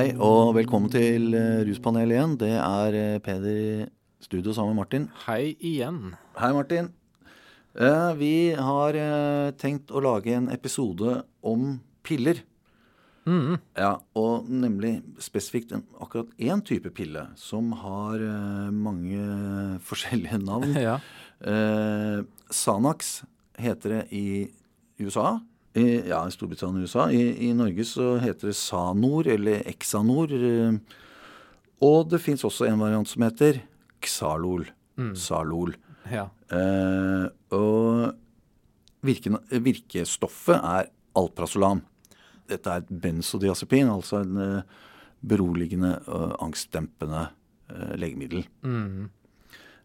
Hei og velkommen til eh, Ruspanelet igjen. Det er eh, Peder i studio sammen med Martin. Hei igjen. Hei, Martin. Eh, Vi har tenkt å lage en episode om piller. Mm. Ja, Og nemlig spesifikt en, akkurat én type pille som har mange forskjellige navn. Ja. Sanax heter det i USA. I, ja, i Storbritannia og USA. I, I Norge så heter det Sanor eller Exanor. eh, Og det fins også en variant som heter Xalol. Salol. ja. Eh, og virke, virkestoffet er alprazolam. Dette er et benzodiazepin, altså en eh, beroligende og angstdempende eh, legemiddel. Mm.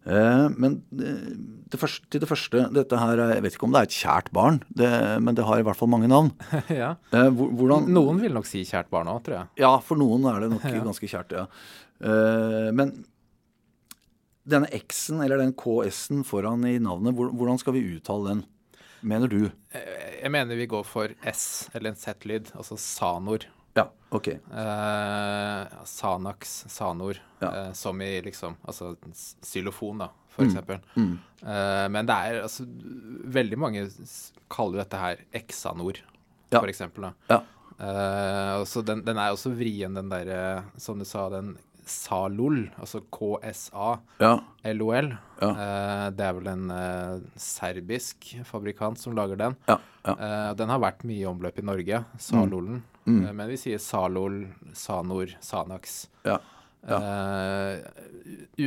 Eh, men eh, det første, til det første Dette her, er- Jeg vet ikke om det er et kjært barn, det, men det har i hvert fall mange navn. ja. Eh, hvordan, Noen vil nok si kjært barn òg, tror jeg. Ja, for noen er det nok Ja. ganske kjært, ja. Men denne X-en, eller den KS-en foran i navnet, hvordan skal vi uttale den? Mener du? Jeg mener vi går for S, eller en Z-lyd, altså Sanor. Ja, ok. Eh, Sanax, Sanor, Ja. eh, som i liksom Altså xylofon, da, for Mm. eksempel. Mm. Eh, men det er altså Veldig mange kaller dette her Exanor, Ja. for eksempel. Da. Ja. Eh, så den, den er også vrien, den derre, som du sa, den Salol, altså KSA. Ja. Ja. Eh, det er vel en eh, serbisk fabrikant som lager den. Ja. ja. Eh, den har vært mye i omløp i Norge, Salolen. Mm. Eh, men vi sier Salol, Sanor, Sanax. Ja. Eh,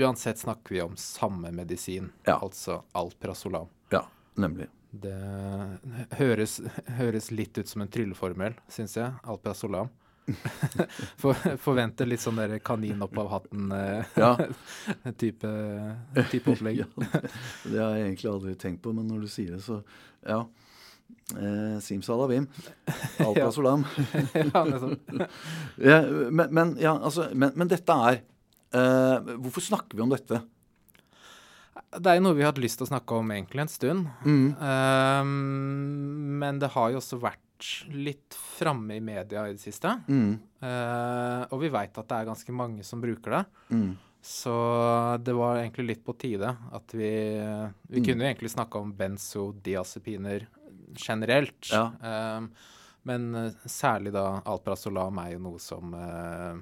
uansett snakker vi om samme medisin, Ja. altså Alprazolam. ja. Nemlig. Det høres, høres litt ut som en trylleformel, syns jeg. Alprazolam. For, forventer litt sånn der kanin opp av hatten-type type opplegg. Ja, det har jeg egentlig aldri tenkt på, men når du sier det, så ja. Eh, Simsalabim. Solam ja, ja, men, men, ja, altså, men, men dette er eh, Hvorfor snakker vi om dette? Det er jo noe vi har hatt lyst til å snakke om egentlig en stund. Mm. Ehm, men det har jo også vært litt framme i media i det siste. Mm. Eh, og vi veit at det er ganske mange som bruker det. Mm. Så det var egentlig litt på tide at vi Vi Mm. kunne jo egentlig snakka om benzodiazepiner generelt. Ja. Ehm, men eh, særlig da alprazolam er jo noe som eh,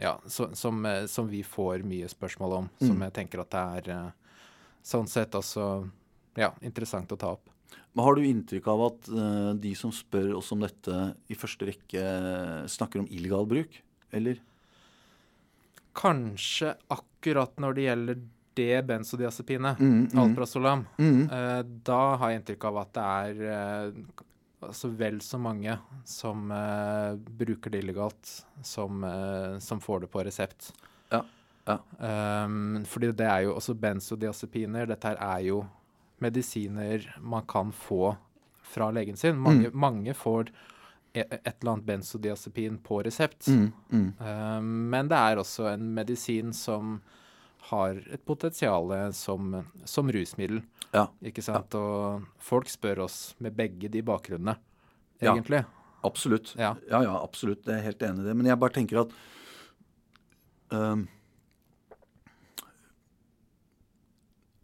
Ja, så, som, eh, som vi får mye spørsmål om. Som Mm. jeg tenker at det er sånn sett også ja, interessant å ta opp. Men Har du inntrykk av at uh, de som spør oss om dette, i første rekke snakker om illegal bruk? Eller? Kanskje akkurat når det gjelder det benzodiazepinet, Mm, mm. alprazolam, Mm. eh, da har jeg inntrykk av at det er eh, altså vel så mange som eh, bruker det illegalt, som, eh, som får det på resept. Ja, ja. Um, fordi det er jo også benzodiazepiner. Dette her er jo medisiner man kan få fra legen sin. Mange, mange får e- et eller annet benzodiazepin på resept. Mm. Mm. Um, men det er også en medisin som har et potensial som, som rusmiddel. Ja, Ikke sant? Og folk spør oss med begge de bakgrunnene, Ja. egentlig. absolutt. Ja. ja, ja, absolutt. Jeg er helt enig i det. Men jeg bare tenker at um,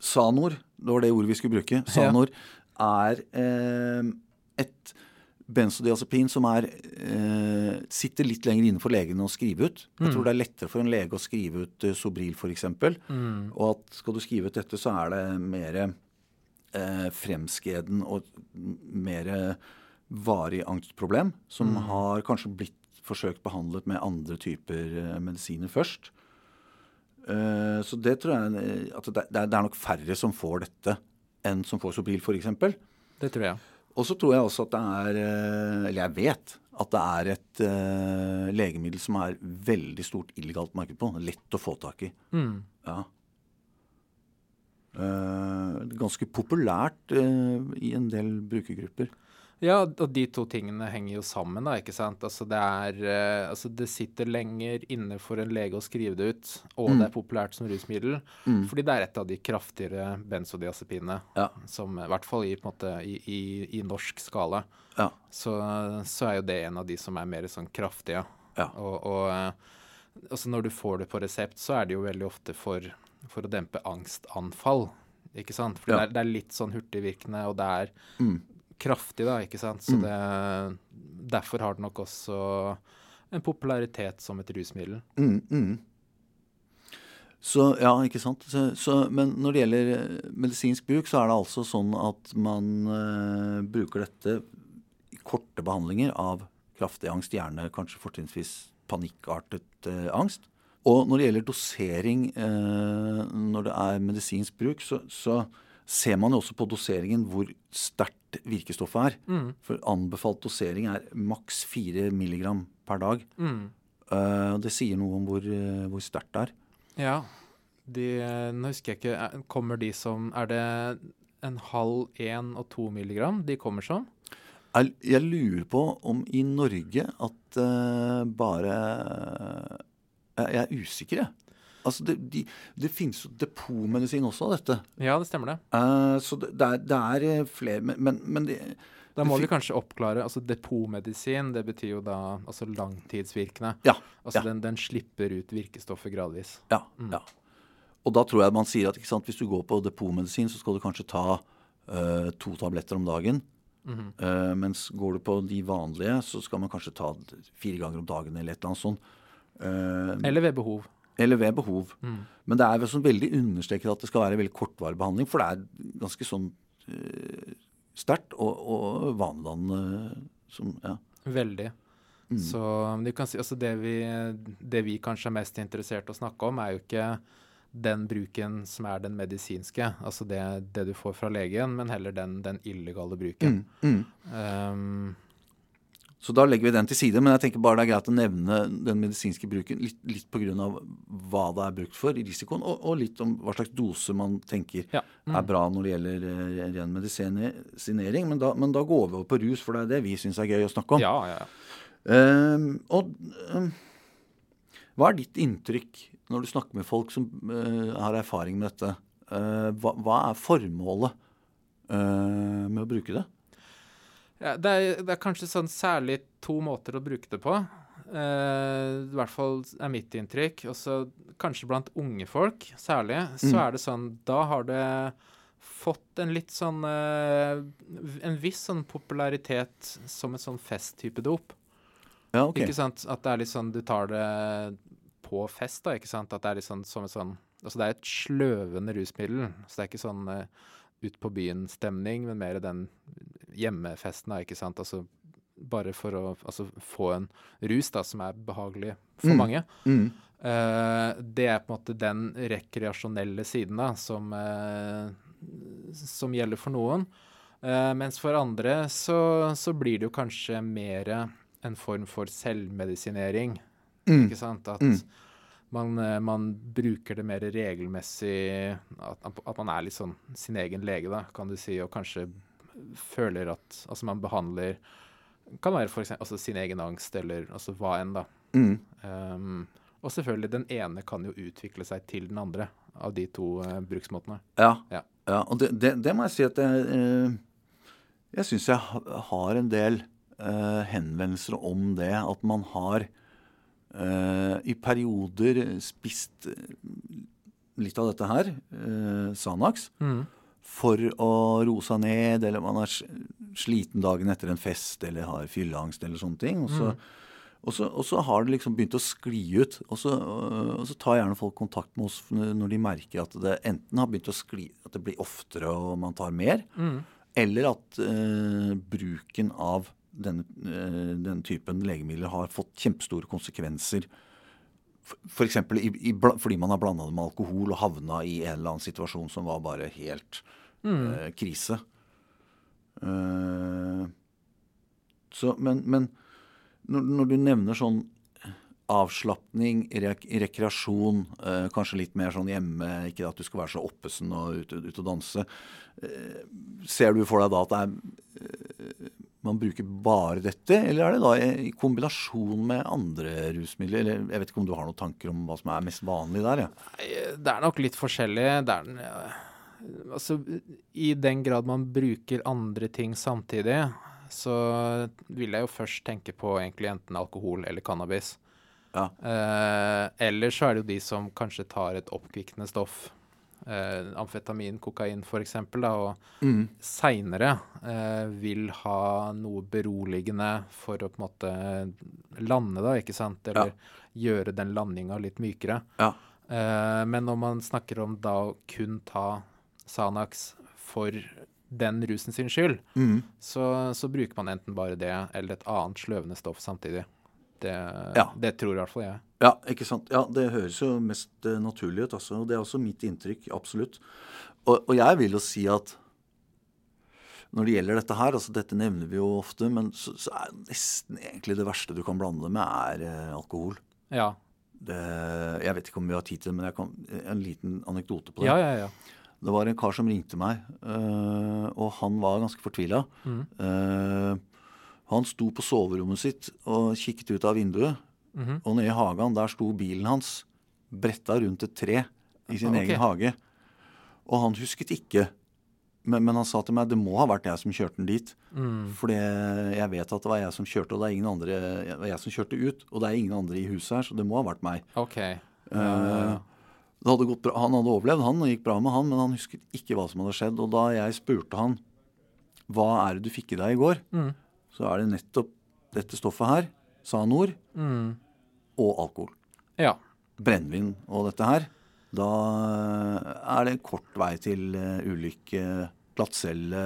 Sanor, det var det ordet vi skulle bruke, Sanor er um, et benzodiazepin som er, eh, sitter litt lenger innenfor legene å skrive ut. Jeg tror det er lettere for en lege å skrive ut uh, Sobril f.eks. Mm. Og at skal du skrive ut dette, så er det mer eh, fremskreden og mer varig angstproblem, som har kanskje blitt forsøkt behandlet med andre typer eh, medisiner først. Eh, så det tror jeg eh, at det, det er nok færre som får dette enn som får Sobril f.eks. Det tror jeg. Og så tror jeg også at det er eh, Eller jeg vet at det er et uh, legemiddel som er veldig stort illegalt marked på. Lett å få tak i. Mm. Ja. Uh, ganske populært uh, i en del brukergrupper. Ja, og de to tingene henger jo sammen, da, ikke sant. Altså det er eh, Altså det sitter lenger inne for en lege å skrive det ut, og Mm. det er populært som rusmiddel. Fordi det er et av de kraftigere benzodiazepinene, Ja. som i hvert fall i, måte, i, i, i norsk skala. Ja. Så, så er jo det en av de som er mer sånn kraftige. Ja. Og, og eh, altså når du får det på resept, så er det jo veldig ofte for, for å dempe angstanfall. Ikke sant? For det, er, det er litt sånn hurtigvirkende, og det er Mm. Kraftig, da, ikke sant. Så Mm. det, derfor har det nok også en popularitet som et rusmiddel. Mm, mm. Så, ja, ikke sant. Så, så, men når det gjelder eh, medisinsk bruk, så er det altså sånn at man uh, bruker dette i korte behandlinger av kraftig angst, gjerne kanskje fortrinnsvis panikkartet uh, angst. Og når det gjelder dosering uh, når det er medisinsk bruk, så, så ser man jo også på doseringen hvor sterkt virkestoffet er. Mm. For anbefalt dosering er maks 4 milligram per dag. Mm. Uh, det sier noe om hvor, eh, hvor sterkt det er. Ja. De, nå husker jeg ikke er- Kommer de som Er det en halv, én og to milligram de kommer som? Jeg, jeg lurer på om i Norge at uh, bare jeg, jeg er usikker, jeg. Altså det, de, det finnes jo depotmedisin også av dette. Ja, det stemmer det. Uh, så det, det, er, det er eh, flere Men, men, men det, Da må vi kanskje oppklare. altså Depotmedisin det betyr jo da altså langtidsvirkende. Ja, Altså ja. Den, den slipper ut virkestoffet gradvis. ja, ja. Og da tror jeg man sier at sant, hvis du går på depotmedisin, så skal du kanskje ta uh, to tabletter om dagen. Mm -hmm. uh, mens går du på de vanlige, så skal man kanskje ta fire ganger om dagen eller et eller annet sånt. Uh, Eller ved behov. Eller ved behov. Mm. Men det er sånn veldig understreket at det skal være veldig kortvarig behandling, for det er ganske sånn uh, sterkt og, og vanedannende som Ja. Veldig. Mm. Så si, altså det, vi, det vi kanskje er mest interessert i å snakke om, er jo ikke den bruken som er den medisinske, altså det, det du får fra legen, men heller den, den illegale bruken. Mm, mm. Um, Så da legger vi den til side, men jeg tenker bare det er greit å nevne den medisinske bruken litt, litt pga. hva det er brukt for, i risikoen, og, og litt om hva slags dose man tenker ja. Mm. er bra når det gjelder eh, ren medisinering. Men da, men da går vi over på rus, for det er det vi syns er gøy å snakke om. Ja, ja, ja. Ehm, og um, hva er ditt inntrykk når du snakker med folk som uh, har erfaring med dette? Uh, hva, hva er formålet med å bruke det? Ja, det, er, det er kanskje sånn særlig to måter å bruke det på. Uh, I hvert fall er mitt inntrykk. Også kanskje blant unge folk særlig. Så Mm. er det sånn Da har det fått en litt sånn uh, En viss sånn popularitet som en sånn festtype dop. Ja, ok. Ikke sant? At det er litt sånn Du tar det på fest, da, ikke sant? At det er litt sånn som en sånn Altså det er et sløvende rusmiddel. Så det er ikke sånn uh, ut på byen-stemning, men mer den hjemmefesten, da, ikke sant. Altså bare for å altså, få en rus da, som er behagelig for Mm. mange. Mm. Uh, det er på en måte den rekreasjonelle siden da, som, uh, som gjelder for noen. Uh, mens for andre så, så blir det jo kanskje mer en form for selvmedisinering. Mm. Ikke sant? At Mm. man, man bruker det mer regelmessig at, at man er litt sånn sin egen lege, da, kan du si, og kanskje føler at Altså man behandler Kan være for eksempel altså sin egen angst, eller altså hva enn, da. Mm. Um, og selvfølgelig, den ene kan jo utvikle seg til den andre av de to uh, bruksmåtene. Ja. Ja. ja. Og det, det, det må jeg si at jeg uh, Jeg syns jeg har en del uh, henvendelser om det. At man har i perioder spist litt av dette her, Sanax, for å roe seg ned, eller man er sliten dagen etter en fest, eller har fylleangst, eller sånne ting. Og så, og så, og så har det liksom begynt å skli ut. Og så, og så tar gjerne folk kontakt med oss når de merker at det enten har begynt å skli, at det blir oftere og man tar mer, Mm. eller at eh, bruken av denne, eh, denne typen legemidler har fått kjempestore konsekvenser. F.eks. fordi man har blanda det med alkohol og havna i en eller annen situasjon som var bare helt Mm. eh, krise. Uh, så, men, men når, når du nevner sånn avslapning, rek rekreasjon, uh, kanskje litt mer sånn hjemme, ikke at du skal være så oppesen og ute ut og danse, uh, ser du for deg da at det er man bruker bare dette, eller er det da i kombinasjon med andre rusmidler? Eller jeg vet ikke om du har noen tanker om hva som er mest vanlig der? Ja. Det er nok litt forskjellig. Det er, ja, altså, I den grad man bruker andre ting samtidig, så vil jeg jo først tenke på egentlig enten alkohol eller cannabis. Ja. Eh, eller så er det jo de som kanskje tar et oppkvikkende stoff. Eh, amfetamin, kokain f.eks. Og Mm. seinere eh, vil ha noe beroligende for å på en måte lande, da, ikke sant? Eller gjøre den landinga litt mykere. Ja. Eh, men når man snakker om da å kun ta Sanax for den rusen sin skyld, Mm. så, så bruker man enten bare det eller et annet sløvende stoff samtidig. Det, Ja. det tror i hvert fall jeg. Ja, ikke sant. Ja, Det høres jo mest uh, naturlig ut. altså. Det er også mitt inntrykk. Absolutt. Og, og jeg vil jo si at når det gjelder dette her, altså dette nevner vi jo ofte, men så, så er nesten egentlig det verste du kan blande det med, er uh, alkohol. Ja. Det, jeg vet ikke om vi har tid til det, men jeg kan, en liten anekdote på det. Ja, ja, ja. Det var en kar som ringte meg, uh, og han var ganske fortvila. Mm. han sto på soverommet sitt og kikket ut av vinduet. Mhm. Og nede i hagen, der sto bilen hans bretta rundt et tre i sin okay. egen hage. Og han husket ikke. Men, men han sa til meg det må ha vært jeg som kjørte den dit. Mm. For jeg vet at det var jeg som kjørte, og det er ingen andre, det var jeg som kjørte ut. Og det er ingen andre i huset her, så det må ha vært meg. Okay. Uh, det hadde bra. Han hadde overlevd, han, og gikk bra med han, men han husket ikke hva som hadde skjedd. Og da jeg spurte han hva er det du fikk i deg i går, Mm. så er det nettopp dette stoffet her, sa han ord. Mm. Og alkohol. ja. Brennevin og dette her. Da er det kort vei til eh, ulykke, glattcelle,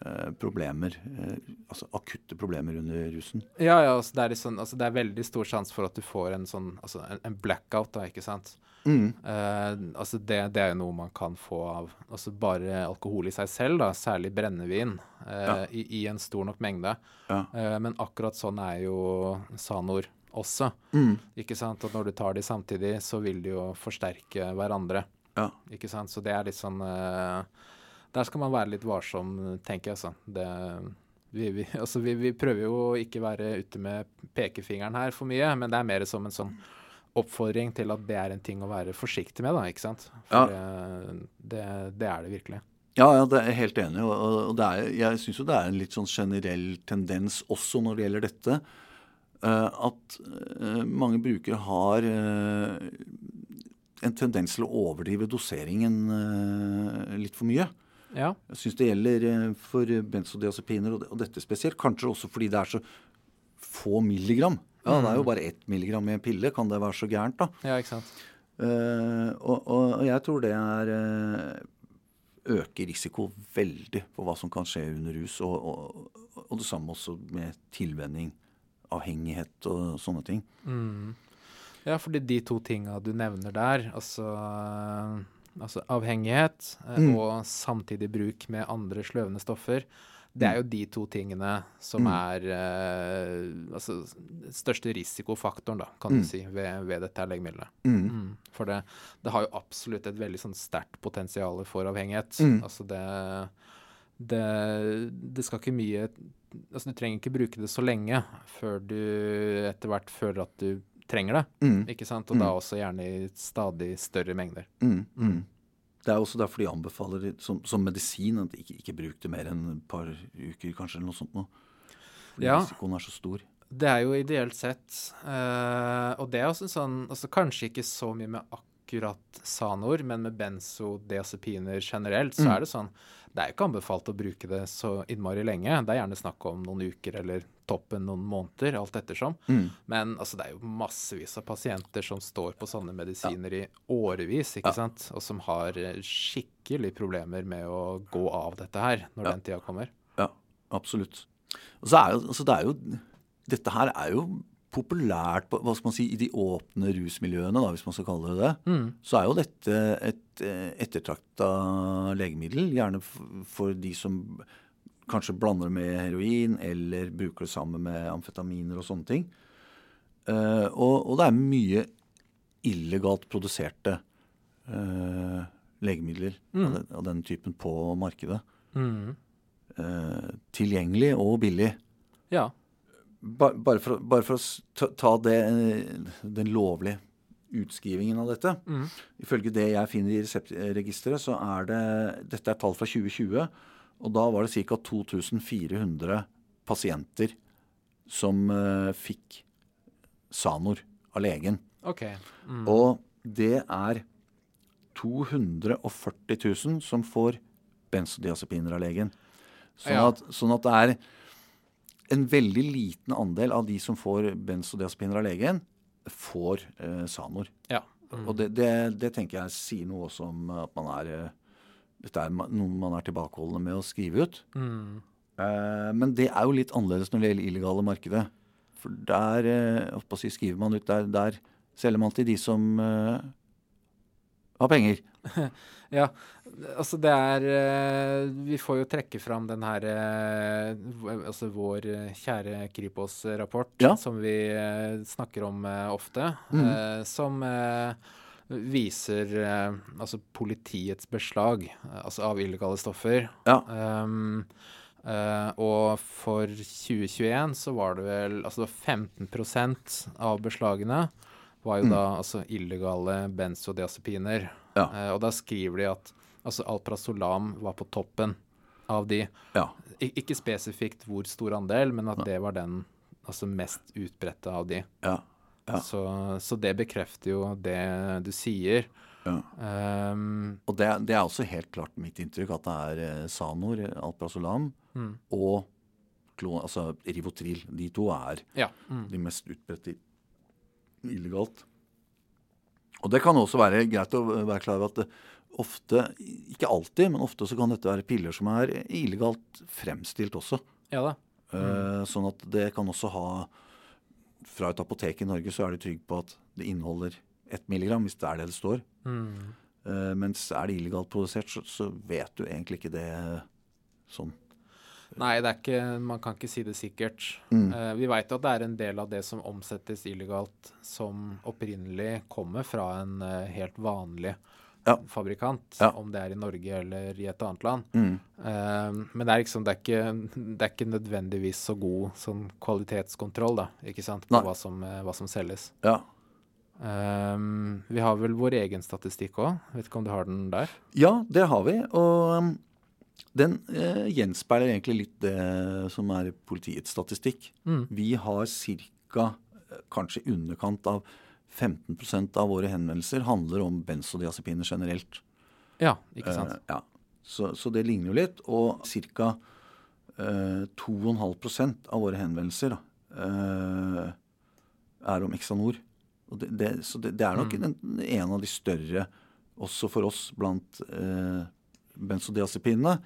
eh, problemer. eh, altså akutte problemer under rusen. Ja, ja, altså det, er sånn, altså det er veldig stor sjanse for at du får en sånn altså en, en blackout, da, ikke sant. Mm. Uh, altså det, det er jo noe man kan få av altså bare alkohol i seg selv, da, særlig brennevin, uh, Ja. i, i en stor nok mengde. Ja. Uh, men akkurat sånn er jo Sanor også. Mm. ikke sant? Og når du tar de samtidig, så vil de jo forsterke hverandre. Ja. ikke sant? Så det er litt sånn uh, Der skal man være litt varsom, tenker jeg, altså. Det, vi, vi, altså vi, vi prøver jo å ikke være ute med pekefingeren her for mye, men det er mer som en sånn oppfordring til at det er en ting å være forsiktig med, da, ikke sant? For det, det, det er det virkelig. Ja, ja, det er helt enig. Og, er, jeg syns jo det er en litt sånn generell tendens også når det gjelder dette. Eh, at eh, mange brukere har eh, en tendens til å overdrive doseringen litt for mye. Ja. Jeg syns det gjelder for benzodiazepiner og, dette spesielt. Kanskje også fordi det er så få milligram. Ja, Det er jo bare ett milligram i en pille. Kan det være så gærent, da? ja, ikke sant. Uh, og, og, og jeg tror det er uh, øker risiko veldig for hva som kan skje under rus. Og, og, og det samme også med tilvenning, avhengighet og sånne ting. Mm. Ja, fordi de to tinga du nevner der, altså, altså avhengighet eh, Mm. og samtidig bruk med andre sløvende stoffer, det er jo de to tingene som Mm. er eh, altså største risikofaktoren, da, kan Mm. du si, ved, ved dette legemiddelet. Mm. Mm. For det, det har jo absolutt et veldig sånn sterkt potensial for avhengighet. Mm. Altså det, det Det skal ikke mye Altså du trenger ikke bruke det så lenge før du etter hvert føler at du trenger det. Mm. Ikke sant? Og Mm. da også gjerne i stadig større mengder. Mm. Mm. Det er også derfor de anbefaler som, som medisin at ikke, ikke bruk det mer enn et par uker, kanskje, eller noe sånt noe. Fordi Ja. risikoen er så stor. Det er jo ideelt sett. Uh, og det er også sånn altså Kanskje ikke så mye med akkurat Sanor, men med benzodiazepiner generelt, så Mm. er det sånn Det er ikke anbefalt å bruke det så innmari lenge. Det er gjerne snakk om noen uker eller toppen noen måneder, alt ettersom. Mm. Men altså, det er jo massevis av pasienter som står på sånne medisiner i årevis, ikke Ja. sant? Og som har eh, skikkelig problemer med å gå av dette her når Ja. den tida kommer. Ja, absolutt. Og så er jo, altså det er jo Dette her er jo populært hva skal man si, i de åpne rusmiljøene, da, hvis man skal kalle det det. Mm. Så er jo dette et eh, ettertrakta legemiddel, gjerne for de som kanskje blander det med heroin eller bruker det sammen med amfetaminer og sånne ting. Uh, og, og det er mye illegalt produserte uh, legemidler Mm. av, den, av den typen på markedet. Mm. Uh, tilgjengelig og billig. Ja. Ba, bare, for, bare for å ta, det, eh, den lovlige utskrivingen av dette. Mm. Ifølge det jeg finner i reseptregisteret, så er det Dette er tall fra 2020. Og da var det ca. 2400 pasienter som uh, fikk Sanor av legen. OK. Mm. Og det er 240 000 som får benzodiazepiner av legen. Sånn, Ja. at, sånn at det er en veldig liten andel av de som får benzodiazepiner av legen, får eh, Sanor. Ja. Mm. Og det, det, det tenker jeg sier noe også om at man er eh, Dette er noe man er tilbakeholdne med å skrive ut. Mm. Eh, men det er jo litt annerledes når det gjelder illegale markedet. For der eh, si, skriver man ut der, der selger man til de som eh, har penger. Ja, altså det er eh, Vi får jo trekke fram den her eh, Altså vår eh, kjære Kripos-rapport, Ja. som vi snakker om ofte. Eh, som viser altså politiets beslag altså av illegale stoffer. Ja. Um, Uh, og for 2021 så var det vel altså 15% av beslagene var jo Mm. da altså illegale benzodiazepiner. Ja. Eh, og da skriver de at altså Alprazolam var på toppen av de. Ja. Ik ikke spesifikt hvor stor andel, men at det var den altså mest utbredte av de. Ja. Ja. Så, så det bekrefter jo det du sier. ja. Um, Og det, det er også helt klart mitt inntrykk at det er eh, Sanor, Alprazolam mm, og klo, altså Rivotril. De to er ja. Mm, de mest utbredte illegalt. Og det kan også være greit å være klar over at det ofte, ikke alltid, men ofte så kan dette være piller som er illegalt fremstilt også. ja da. Eh, sånn at det kan også ha Fra et apotek i Norge så er du trygg på at det inneholder ett milligram, hvis det er det det står. Mm. Eh, mens er det illegalt produsert, så, så vet du egentlig ikke det sånn. Nei, det er ikke, man kan ikke si det sikkert. Mm. Uh, vi veit at det er en del av det som omsettes illegalt, som opprinnelig kommer fra en uh, helt vanlig Ja. fabrikant, Ja. om det er i Norge eller i et annet land. Mm. Uh, men det er liksom, det er, ikke, det er ikke nødvendigvis så god sånn kvalitetskontroll, da, ikke sant, på hva som, hva som selges. Ja. Um, vi har vel vår egen statistikk òg, vet ikke om du har den der? ja, det har vi. Og um, den eh, gjenspeiler egentlig litt det som er politiets statistikk. Mm. Vi har ca. kanskje i underkant av 15% av våre henvendelser handler om benzodiazepiner generelt. Ja, ikke sant. Eh, ja. så, så det ligner jo litt. Og ca. Eh, 2,5 av våre henvendelser da, eh, er om Exanor. Og det, det, så det, det er nok Mm. en, en av de større, også for oss, blant eh, benzodiazepinene.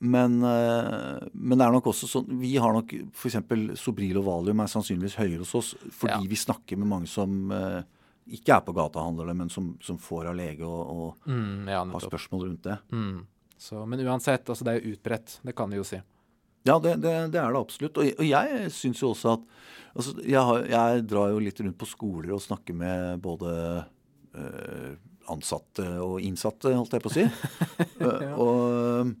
Men, eh, men det er nok også sånn Vi har nok f.eks. Sobril og Valium er sannsynligvis høyere hos oss fordi Ja. vi snakker med mange som eh, ikke er på gatahandlere, men som, som får av lege og, og Mm, ja, har spørsmål rundt det. Mm. Så, men uansett, altså det er jo utbredt, det kan vi jo si. Ja, det, det, det er det absolutt. Og, og jeg syns jo også at altså, jeg, har, jeg drar jo litt rundt på skoler og snakker med både eh, ansatte og innsatte, holdt jeg på å si. ja. og,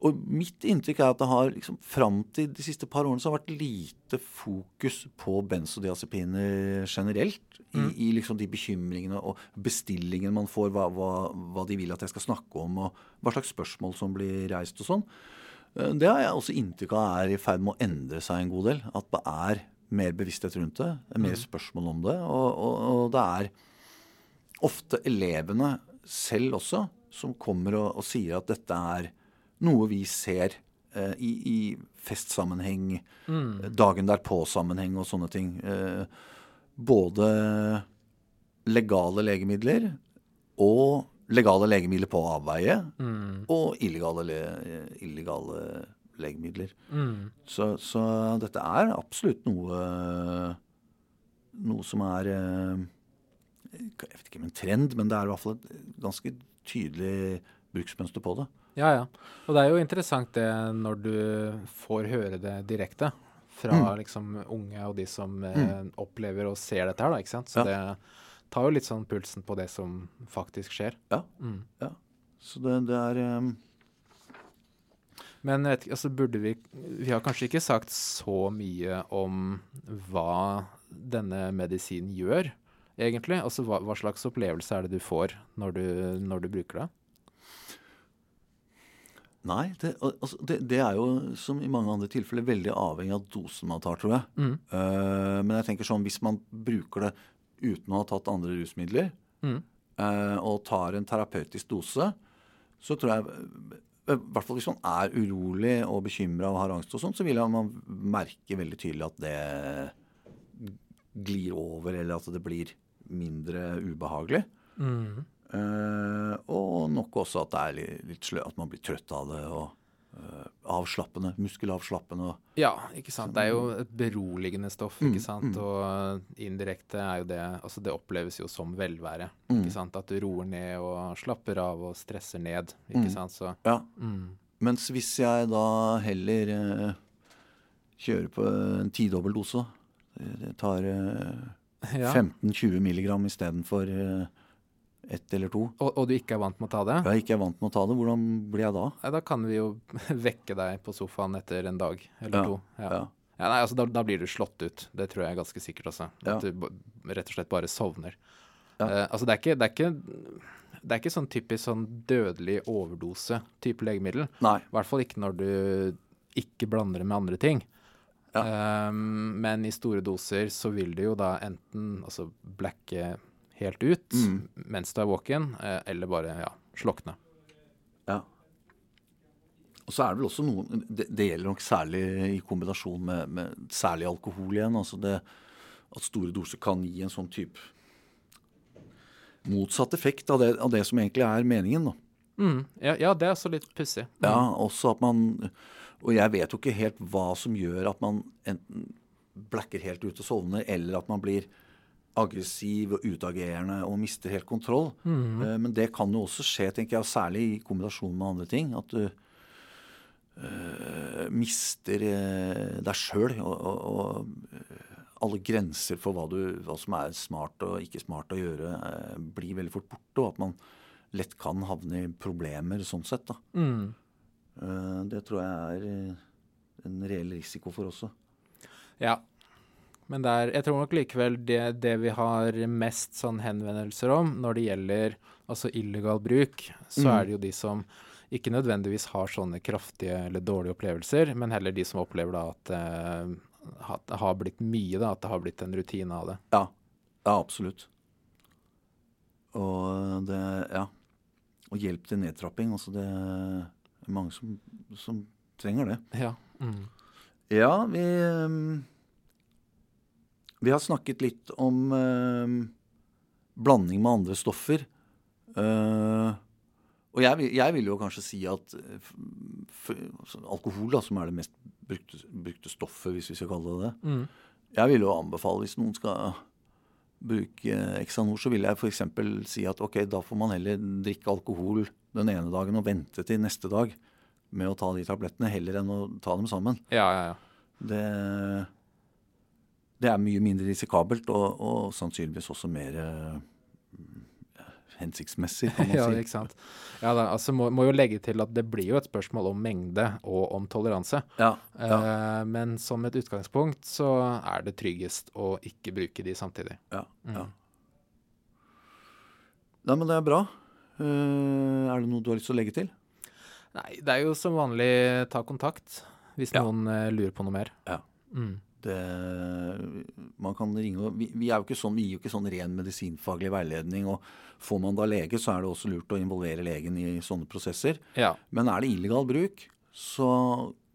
og mitt inntrykk er at det har liksom, fram til de siste par årene så har vært lite fokus på benzodiazepiner generelt. I, I liksom de bekymringene og bestillingene man får, hva, hva, hva de vil at jeg skal snakke om, og hva slags spørsmål som blir reist og sånn. Eh, Det har jeg også inntrykk av er i ferd med å endre seg en god del. At det er mer bevissthet rundt det, er mer spørsmål om det. Og, og, og det er ofte elevene selv også som kommer og, og sier at dette er noe vi ser eh, i, i festsammenheng, dagen derpå-sammenheng og sånne ting. Eh, både legale legemidler og legale legemidler på avveie Mm. og illegale, le, illegale legemidler. Mm. Så, så dette er absolutt noe noe som er eh, Jeg vet ikke om en trend, men det er i hvert fall et ganske tydelig bruksmønster på det. Ja, ja. Og det er jo interessant det når du får høre det direkte fra Mm. liksom unge og de som eh, opplever og ser dette her, da, ikke sant. Så Ja. det tar jo litt sånn pulsen på det som faktisk skjer. Ja. Mm. Så det, det er um... Men altså burde vi Vi har kanskje ikke sagt så mye om hva denne medisinen gjør, egentlig. Altså hva, hva slags opplevelse er det du får når du, når du bruker det? Nei, det, altså, det, det er jo som i mange andre tilfeller veldig avhengig av dosen man tar, tror jeg. Mm. Uh, men jeg tenker sånn, hvis man bruker det uten å ha tatt andre rusmidler, Mm. uh, og tar en terapeutisk dose, så tror jeg eh, I hvert fall hvis man er urolig og bekymra og har angst og sånt, så vil man merke veldig tydelig at det glir over, eller at det blir mindre ubehagelig. Mm. Uh, og nok også at det er litt, litt slø, at man blir trøtt av det. og uh, Avslappende. Muskelavslappende. Ja, ikke sant. Det er jo et beroligende stoff, ikke Mm, sant. mm. Og indirekte er jo det Altså, det oppleves jo som velvære. Mm. Ikke sant. At du roer ned og slapper av og stresser ned. Ikke Mm. sant. Så Ja. mm. Mens hvis jeg da heller uh, kjører på en tidobbel dose, det tar ja. 15-20 milligram istedenfor uh, ett eller to, Og, og du ikke er vant med å ta det? jeg ikke er vant med å ta det, hvordan blir jeg da? Ja, da kan vi jo vekke deg på sofaen etter en dag eller Ja, to. Ja. Ja. Ja, nei, altså da, da blir du slått ut. Det tror jeg er ganske sikkert også. Ja. At du rett og slett bare sovner. Ja. Eh, altså det er, ikke, det, er ikke, det er ikke sånn typisk sånn dødelig overdose-type legemiddel. Nei. I hvert fall ikke når du ikke blander det med andre ting. Ja. Um, men i store doser så vil det jo da enten altså blacke helt ut Mm. mens du er våken, eh, eller bare ja, slokne. Ja. Og så er det vel også noen Det, det gjelder nok særlig i kombinasjon med, med særlig alkohol igjen. altså det At store doser kan gi en sånn type motsatt effekt av det, av det som egentlig er meningen. da. Mm, ja, ja, det er også litt pussig. Mm. Ja, også at man Og jeg vet jo ikke helt hva som gjør at man enten blacker helt ut og sovner, eller at man blir aggressiv og utagerende og mister helt kontroll. Eh, Men det kan jo også skje, tenker jeg, særlig i kombinasjon med andre ting. At du uh, mister uh, deg sjøl og, og, alle grenser for hva, du, hva som er smart og ikke smart å gjøre, blir veldig fort borte. Og at man lett kan havne i problemer sånn sett. da. Mm. Eh, Det tror jeg er eh, en reell risiko for også. Ja. Men det er, jeg tror nok likevel det, det vi har mest sånn henvendelser om når det gjelder altså illegal bruk, så Mm. er det jo de som ikke nødvendigvis har sånne kraftige eller dårlige opplevelser, men heller de som opplever da at eh, at det har blitt mye, da, at det har blitt en rutine av det. Ja, ja absolutt. Og det Ja. Og hjelp til nedtrapping. Altså det er mange som, som trenger det. Ja. Mm. Ja, vi ehm, Vi har snakket litt om eh, blanding med andre stoffer. Eh, og jeg, jeg vil jo kanskje si at eh, f, f, altså alkohol, da, som er det mest brukte, brukte stoffet, hvis vi skal kalle det det Mm. Jeg vil jo anbefale, hvis noen skal bruke Exanor, så vil jeg f.eks. si at ok, da får man heller drikke alkohol den ene dagen og vente til neste dag med å ta de tablettene, heller enn å ta dem sammen. Ja, ja, ja. Det, det er mye mindre risikabelt og, og sannsynligvis også mer eh, hensiktsmessig, kan man ja, si. ikke sant. Ja, da, altså må, må jo legge til at det blir jo et spørsmål om mengde og om toleranse. Ja, ja, Eh, men som et utgangspunkt så er det tryggest å ikke bruke de samtidig. ja, ja. Mm. Nei, men det er bra. Uh, er det noe du har lyst til å legge til? Nei, det er jo som vanlig ta kontakt hvis Ja. noen uh, lurer på noe mer. Ja. Mm. Det, man kan ringe vi, vi, er jo ikke sånn, vi gir jo ikke sånn ren medisinfaglig veiledning. og Får man da lege, så er det også lurt å involvere legen i sånne prosesser. Ja. Men er det illegal bruk, så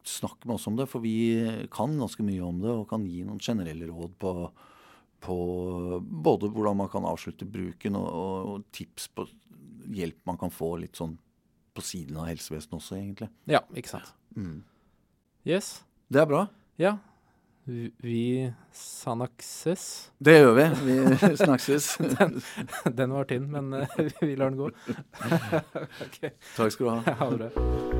snakk med oss om det. For vi kan ganske mye om det og kan gi noen generelle råd på, på både hvordan man kan avslutte bruken og, og, og tips på hjelp man kan få litt sånn på siden av helsevesenet også, egentlig. ja, ikke sant. Mm. Yes. Det er bra. Ja. Vi, sanakses. Det gjør vi. Vi snakses. Den var tynn, men eh, vi lar den gå. okay. Takk skal du ha. ha det bra.